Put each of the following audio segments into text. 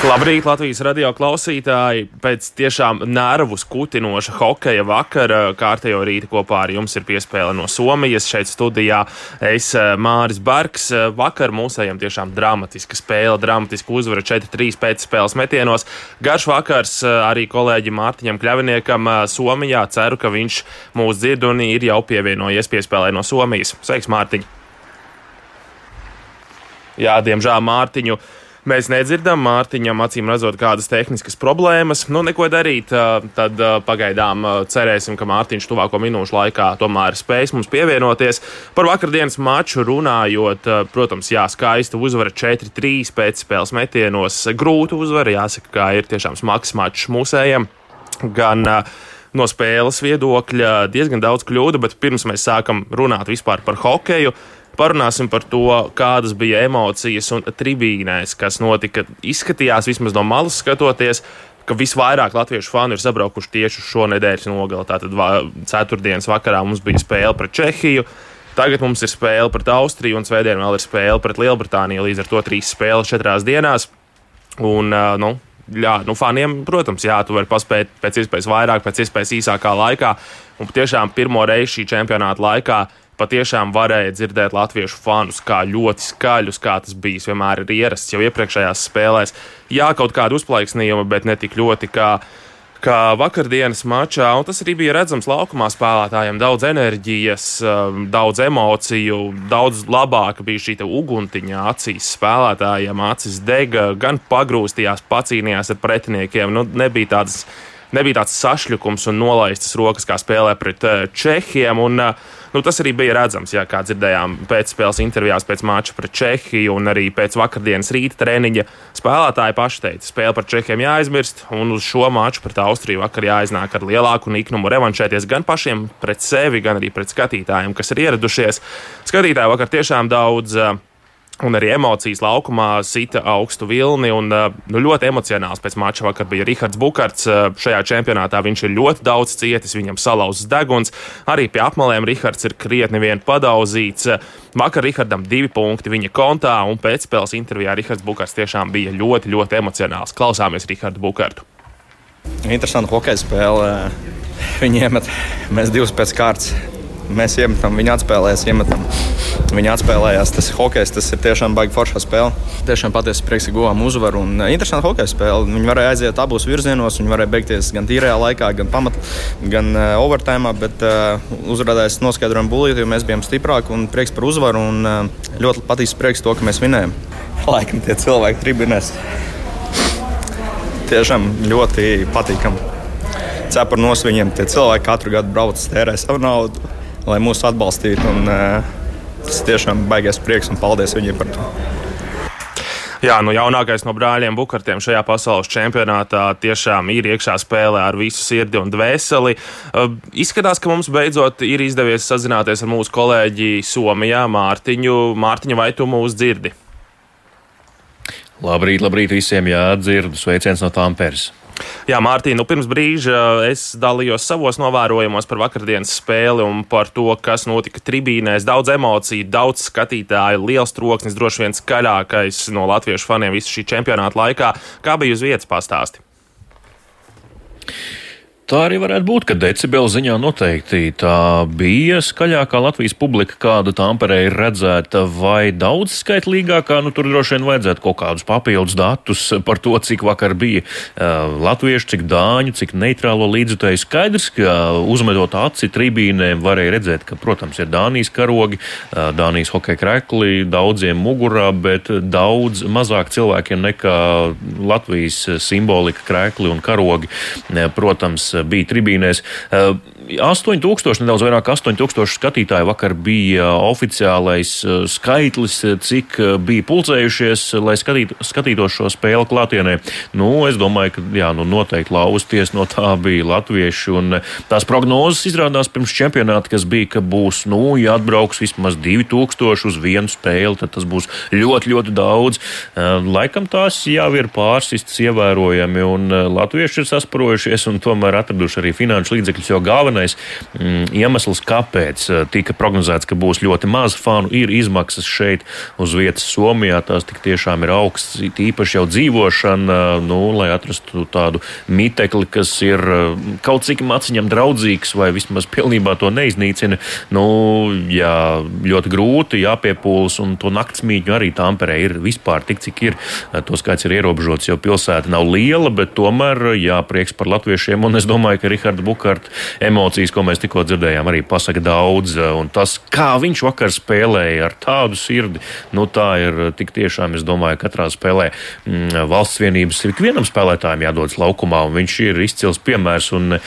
Labrīt, Latvijas radio klausītāji! Pēc tiešām nervu skutinoša hokeja vakara kārtējo rītu kopā ar jums ir piespēle no Somijas. Šeit studijā es eh, Māris Barks. Vakar mūsējiem tiešām dramatiska spēle, dramatiska uzvara 4-3 pēcspēles metienos. Garš vakars eh, arī kolēģim Mārtiņam Kļaviniekam eh, Somijā. Ceru, ka viņš mūs dzird un ir jau pievienojies piespēlē no Somijas. Sveiks, Mārtiņ! Jā, diemžēl Mārtiņu Mēs nedzirdam Mārtiņam, acīm redzot, kādas tehniskas problēmas. Nu, neko darīt. Tad pagaidām cerēsim, ka Mārtiņš tuvāko minūšu laikā tomēr spēs mums pievienoties. Par vakardienas maču runājot, protams, jā, skaista uzvara 4-3 pēc spēles metienos. Grūta uzvara, jāsaka, ka ir tiešām smags mačs mūsējiem. Gan no spēles viedokļa diezgan daudz kļūdu, bet pirms mēs sākam runāt vispār par hokeju Parunāsim par to, kādas bija emocijas un tribīnēs, kas notika. Izskatījās vismaz no malas skatoties, ka visvairāk latviešu fani ir sabraukuši tieši uz šo nedēļas nogali. Tātad ceturtdienas vakarā mums bija spēle pret Čehiju. Tagad mums ir spēle pret Austriju, un svētdien vēl ir spēle pret Lielbritāniju. Līdz ar to trīs spēles četrās dienās. Un, nu, jā, nu, faniem, protams, jā, tu vari paspēt pēc iespējas vairāk, pēc iespējas īsākā laikā. Un tiešām pirmo reizi šī čempionāta laikā patiešām varēja dzirdēt latviešu fanus kā ļoti skaļus, kā tas bijis vienmēr ir ierasts jau iepriekšējās spēlēs. Jā, kaut kāda uzplaiksnījuma, bet ne tik ļoti kā. Kā vakardienas mačā, un tas arī bija redzams laukumā spēlētājiem. Daudz enerģijas, um, daudz emociju, daudz labāka bija šī uguntiņa acīs spēlētājiem. Acis dega, gan pagrūstījās, pacīnījās ar pretiniekiem. Nu, nebija tādas nebija tāds sašķelkums un nolaistas rokas, kā spēlē pret uh, Čehiem. Un, uh, nu, tas arī bija redzams, jā, kā dzirdējām pēcspēles intervijās pēc mača pret Čehiju un arī pēc vakardienas rīta treniņa. Spēlētāji paši teica, spēle par Čehiem jāaizmirst, un uz šo maču pret Austriju vakar jāiznāk ar lielāku niknumu revanšēties gan pašiem pret sevi, gan arī pret skatītājiem, kas ir ieradušies. Skatītāji vakar tiešām daudz. Uh, Un arī emocijas laukumā sita augstu vilni. Un, uh, nu, ļoti emocionāls pēc mača vakar bija Rahards Bukārts. Uh, šajā čempionātā viņš ir ļoti daudz cietis, viņam salauzts deguns. Arī pie apmalēm Rahards ir krietni vien padauzīts. Vakar Rahardam divi punkti viņa kontā, un pēcspēles intervijā Rahards Bukārts tiešām bija ļoti, ļoti emocionāls. Klausāmies Rahardu Bukārtu. Interesanti hokeja spēle. Viņi iemet, mēs divus pēc kārtas mēs iemetam, viņi atspēlēs, iemetam. Viņi atspēlējās. Tas hokejs, tas ir tiešām baigi forša spēle. Tiešām patiesi prieks, ka guvām uzvaru. Un uh, interesanti hokeja spēle. Viņi varēja aiziet abos virzienos. Viņi varēja beigties gan tīrajā laikā, gan pamat, gan uh, overtime. Bet uh, uzrādījās noskaidrojām bulīti, jo mēs bijām stiprāki un prieks par uzvaru. Un, uh, ļoti patīk prieks to, ka mēs vinējam. Laikam tie cilvēki tribunēs. Tiešām ļoti patīkami. Cepuri nos viņiem. Tie cilvēki katru gadu brauc, tērē savu naudu lai mūs atbalstītu. Un, uh, tas tiešām baigais prieks un paldies viņiem par to. Jā, nu jaunākais no brāļiem Bukartiem šajā pasaules čempionātā tiešām ir iekšā spēlē ar visu sirdi un dvēseli. Uh, izskatās, ka mums beidzot ir izdevies sazināties ar mūsu kolēģi Somijā, Mārtiņu. Mārtiņa, vai tu mūs dzirdi? Labrīt, labrīt visiem! Jā, dzirdu sveiciens no Tamperes! Jā, Mārtiņ, nu pirms brīža es dalījos savos novērojumos par vakardienas spēli un par to, kas notika tribīnēs. Daudz emociju, daudz skatītāju, liels troksnis, droši vien skaļākais no latviešu faniem visu šī čempionāta laikā. Kā bija uz vietas pastāstīt? Tā arī varētu būt, ka decibela ziņā noteikti tā bija skaļākā Latvijas publika, kāda Tamperē ir redzēta, vai daudz skaitlīgākā. Nu, tur droši vien vajadzētu kaut kādus papildus datus par to, cik vakar bija uh, latviešu, cik dāņu, cik neitrālo līdzutēju. Skaidrs, ka uzmetot aci tribīnēm varēja redzēt, ka, protams, ir Dānijas karogi, uh, Dānijas hokeja krekli, daudziem mugurā, bet daudz mazāk cilvēkiem nekā Latvijas simbolika krekli un karogi. Protams, bija tribīnēs. 8000, nedaudz vairāk 8000 skatītāju vakar bija oficiālais skaitlis, cik bija pulcējušies, lai skatītu, skatītos šo spēli klātienē. Nu, es domāju, ka jā, nu, noteikti lausties no tā bija latvieši. Un tās prognozes izrādās pirms čempionāta, kas bija, ka būs, nu, ja atbrauks vismaz 2000 uz vienu spēli, tad tas būs ļoti, ļoti daudz. Laikam tās jau ir pārsistas ievērojami, un latvieši ir sasparojušies un tomēr atraduši arī finanšu līdzekļus, jo galvenais mm, iemesls, kāpēc tika prognozēts, ka būs ļoti maz fanu, ir izmaksas šeit uz vietas Somijā. Tās tik tiešām ir augstas, īpaši jau dzīvošana, nu, lai atrastu tādu mitekli, kas ir kaut cik maciņam draudzīgs vai vismaz pilnībā to neiznīcina. Nu, jā, ļoti grūti jāpiepūlas, un to naktsmītņu arī Tāmperē ir vispār tik, cik ir. To skaits ir ierobežots, jo pilsēta nav liela, bet tomēr, jā, prieks par latviešiem, un es domāju, ka Riharda Bukārta emocijas, ko mēs tikko dzirdējām, arī pasaka daudz, un tas, kā viņš vakar spēlēja ar tādu sirdi, nu tā ir tik tiešām, es domāju, katrā spēlē mm, valsts vienības ir ikvienam spēlētājam jādodas laukumā, un viņš ir izcils piemērs, un,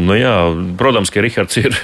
nu jā, protams, ka Rihards ir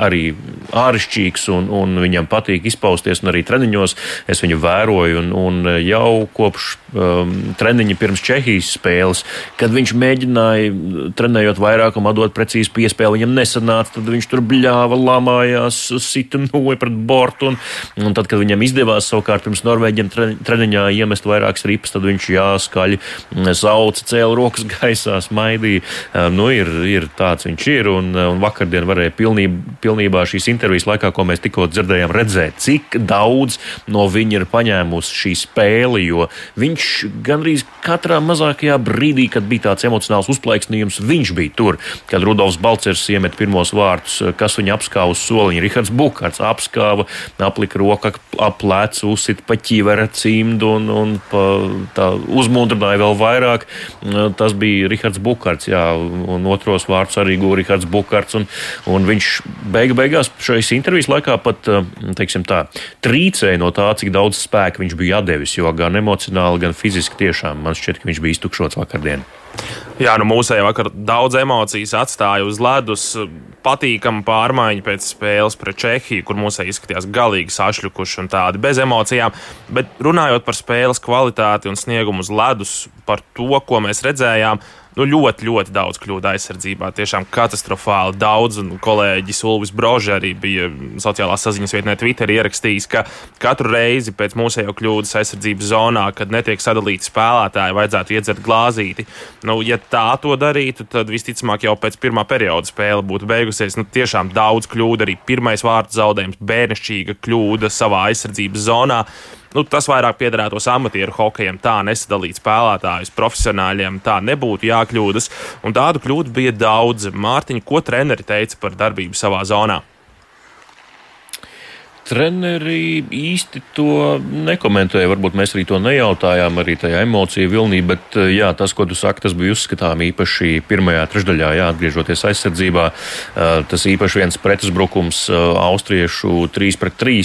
arī āršķirīgs un, un viņam patīk izpausties, un arī treniņos es viņu vēroju. Un, un jau kopš um, treniņa pirms Čehijas spēles, kad viņš mēģināja trenējot vairāk un dot precīzi piespēli, viņam nesanāca, tad viņš tur bļāva, lamājās, sita noja pret bortu. Un, un tad, kad viņam izdevās savukārt pirms Norvēģiem treniņā iemest vairākas ripas, tad viņš jāskaļi sauca, cēla rokas gaisā, smaidīja. Nu, ir, ir tāds viņš ir, un, un vakardien varēja pilnībā, pilnībā šīs intervijas laikā, ko mēs tikko dzirdējām, redzēt, cik daudz no viņa ir paņēmusi šī spēle. Jo viņš gandrīz katrā mazākajā brīdī, kad bija tāds emocionāls uzplaiksnījums, viņš bija tur. Kad Rudolfs Balcers iemet pirmos vārdus, kas viņu apskāva uz soliņa, Rihards Bukārts apskāva, aplika roku ap plecu, uzsita pa ķīvera cimdu un, un pa, tā uzmundrināja vēl vairāk. Tas bija Rihards Bukārts, jā, un otros vārdus arī guva Rihards Bukārts. Un, un viņš beigu beigās šais intervijas laikā pat eh, teiksim, tā, trīcēja no tā, cik daudz spēka viņš bija devis. Jo gan emocionāli, gan fiziski tiešām man šķiet, ka viņš bija iztukšots vakardien. Jā, nu mūsējā vakar daudz emocijas atstāja uz ledus. Patīkama pārmaiņa pēc spēles pret Čehiju, kur mūsēji izskatījās galīgi sašļukuši un tādi bez emocijām. Bet runājot par spēles kvalitāti un sniegumu uz ledus, par to, ko mēs redzējām, nu, ļoti, ļoti daudz kļūdu aizsardzībā. Tiešām katastrofāli daudz. Un kolēģis Ulvis Brožs arī bija sociālās saziņas vietnē Twitter ierakstījis, ka katru reizi pēc mūsējo kļūdas aizsardzības zonā, kad netiek sadalīti spēlētāji, vajadzētu iedzert glāzīti. Nu, ja tā to darītu, tad visticamāk jau pēc pirmā perioda spēle būtu beigusies. Nu, tiešām daudz kļūdu, arī pirmais vārds zaudējums, bērnišķīga kļūda savā aizsardzības zonā nu, tas vairāk piederētos amatieru hokejam, tā nesadalīt spēlētājus, profesionāļiem, tā nebūtu jākļūdas. Un tādu kļūdu bija daudz. Mārtiņa, ko treneri teica par darbību savā zonā? Treneri īsti to nekomentēja. Varbūt mēs arī to nejautājām, arī tajā emociju vilnī, bet eh, jā, tas, ko tu saki, tas bija uzskatām īpaši pirmajā trešdaļā, jā, atgriežoties aizsardzībā. Eh, tas īpaši viens pretuzbrukums eh, austriešu 3 pret 3,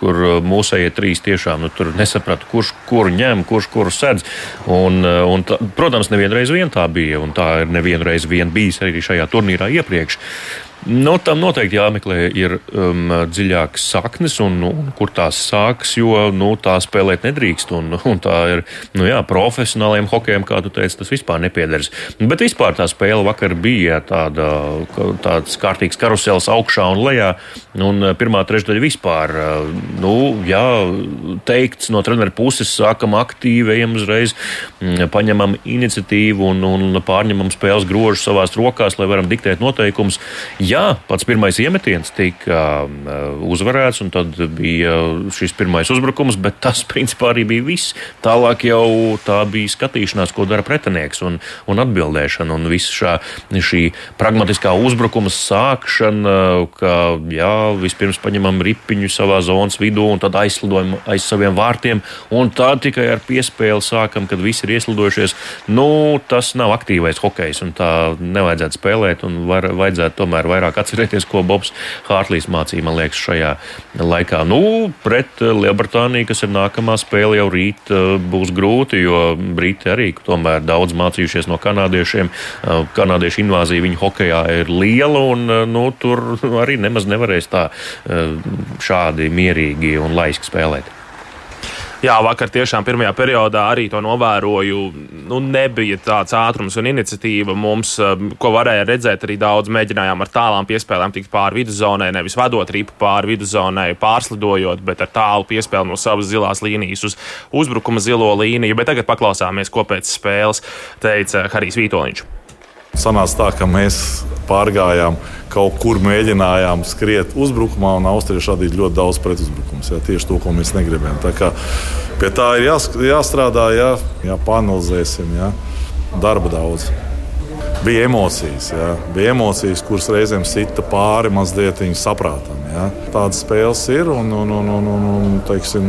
kur mūsējie trīs tiešām nu, tur nesaprata, kurš kuru ņem, kurš kuru sedz. Un, un tā, protams, nevienreiz vien tā bija, un tā ir nevienreiz vien bijis arī šajā turnīrā iepriekš. Nu, tam noteikti jāmeklē ir um, dziļākas saknes un, un kur tās sākas, jo nu, tā spēlēt nedrīkst. Un, un tā ir nu, jā, profesionāliem hokejiem, kā tu teici, tas vispār nepiederas. Bet vispār tā spēle vakar bija tāda, tāds kārtīgs karusels augšā un lejā. Un uh, pirmā trešdaļa vispār, uh, nu, jā, teikts no treneru puses, sākam aktīvi, ejam uzreiz, mm, paņemam iniciatīvu un, un pārņemam spēles grožus savās rokās, lai varam diktēt noteikumus. Jā, jā, pats pirmais iemetiens tika uh, uzvarēts, un tad bija šis pirmais uzbrukums, bet tas principā arī bija viss. Tālāk jau tā bija skatīšanās, ko dara pretinieks un, un atbildēšana, un visa šā, šī pragmatiskā uzbrukuma sākšana, ka jā, vispirms paņemam ripiņu savā zonas vidū un tad aizslidojam aiz saviem vārtiem, un tā tikai ar piespēli sākam, kad visi ir ieslidojušies. Nu, tas nav aktīvais hokejs, un tā nevajadzētu spēlēt, un var, vajadzētu tomēr vairāk vairāk atcerēties, ko Bobs Hārtlīs mācīja, man liekas, šajā laikā. Nu, pret Lielbritāniju, kas ir nākamā spēle, jau rīt būs grūti, jo Briti arī tomēr daudz mācījušies no kanādiešiem. Kanādiešu invāzija viņu hokeja ir liela, un nu, tur arī nemaz nevarēs tā šādi mierīgi un laiski spēlēt. Jā, vakar tiešām pirmajā periodā arī to novēroju. Nu, nebija tāds ātrums un iniciatīva mums, um, ko varēja redzēt. Arī daudz mēģinājām ar tālām piespēlēm tikt pāri viduszonai, nevis vadot ripu pāri viduszonai, pārslidojot, bet ar tālu piespēli no savas zilās līnijas uz uzbrukuma zilo līniju. Bet tagad paklausāmies, ko pēc spēles teica Harijs Vitoļņš. Sanāca tā, ka mēs pārgājām kaut kur, mēģinājām skriet uzbrukumā, un austrieši radīja ļoti daudz pretuzbrukumus. Jā, tieši to, ko mēs negribējām. Tā kā pie tā ir jās, jāstrādā, jā, jā panelizēsim, jā, darba daudz. Bija emocijas, jā. bija emocijas, kuras reizēm sita pāri mazliet saprātam. Jā. Tādas spēles ir un, un, un, un, un, un teiksim,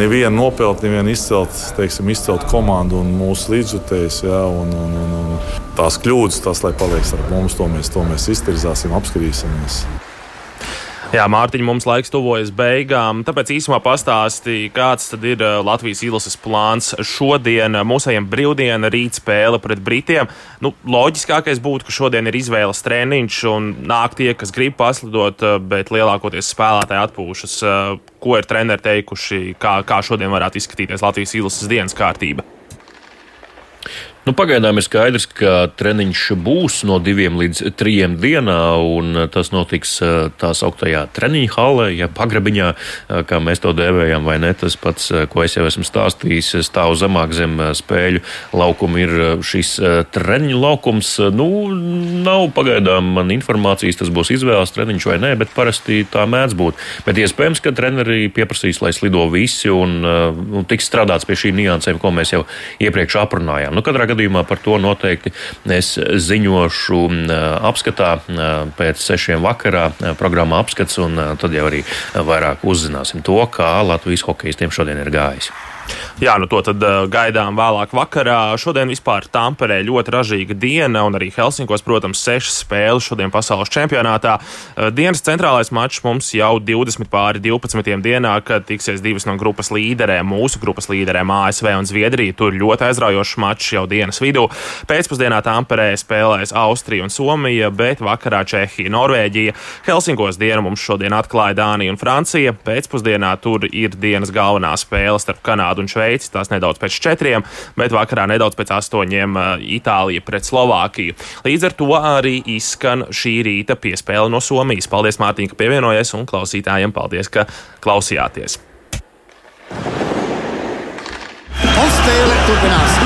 nevienu nopelt, nevienu izcelt, teiksim, izcelt komandu un mūsu līdzjutējus. Ja, un, un, un, un tās kļūdas, tas, lai paliek ar mums, to mēs, to mēs izterzāsim, apskatīsimies. Jā, Mārtiņ, mums laiks tuvojas beigām. Tāpēc īsumā pastāstīja, kāds tad ir uh, Latvijas izlases plāns šodien. Mūsējiem brīvdiena, rīt spēle pret Britiem. Nu, loģiskākais būtu, ka šodien ir izvēles treniņš un nāk tie, kas grib paslidot, uh, bet lielākoties spēlētāji atpūšas. Ko ir treneri teikuši, kā, kā šodien varētu izskatīties Latvijas izlases dienas kārtība? Nu, pagaidām ir skaidrs, ka treniņš būs no diviem līdz trijiem dienā, un tas notiks eh, tā sauktajā treniņa hallē, ja pagrabiņā, eh, kā mēs to dēvējam, vai ne. Tas pats, eh, ko es jau esmu stāstījis, stāv zemāk zem spēļu laukuma, ir šis treniņu laukums. Nu, nav pagaidām man informācijas, tas būs izvēles treniņš vai nē, bet parasti tā mēdz būt. Bet iespējams, ka treneri pieprasīs, lai slido visi un, un tiks strādāts pie šīm niansēm, ko mēs jau iepriekš aprunājām. Nu, gadījumā par to noteikti es ziņošu apskatā pēc sešiem vakarā programmā apskats, un tad jau arī vairāk uzzināsim to, kā Latvijas hokeistiem šodien ir gājis. Jā, nu to tad uh, gaidām vēlāk vakarā. Šodien vispār Tamperē ļoti ražīga diena, un arī Helsinkos, protams, sešas spēles šodien pasaules čempionātā. Uh, dienas centrālais mačs mums jau 20 pāri 12 dienā, kad tiksies divas no grupas līderēm, mūsu grupas līderēm ASV un Zviedrija. Tur ļoti aizraujošs mačs jau dienas vidū. Pēcpusdienā Tamperē spēlēs Austrija un Somija, bet vakarā Čehija, Norvēģija. Helsinkos dienu mums šodien atklāja Dānija un Francija. Pēcpusdienā tur ir dienas galvenā spēle starp Kanādu un Šveici. Tās nedaudz pēc četriem, bet vakarā nedaudz pēc astoņiem Itālija pret Slovākiju. Līdz ar to arī izskan šī rīta piespēle no Somijas. Paldies, Mārtiņ, ka pievienojies un klausītājiem paldies, ka klausījāties. Un spēle turpinās.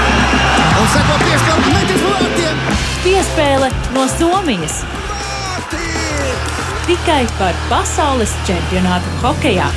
Un seko piespēle metis vārtiem. Piespēle no Somijas. Tikai par pasaules čempionātu hokejā.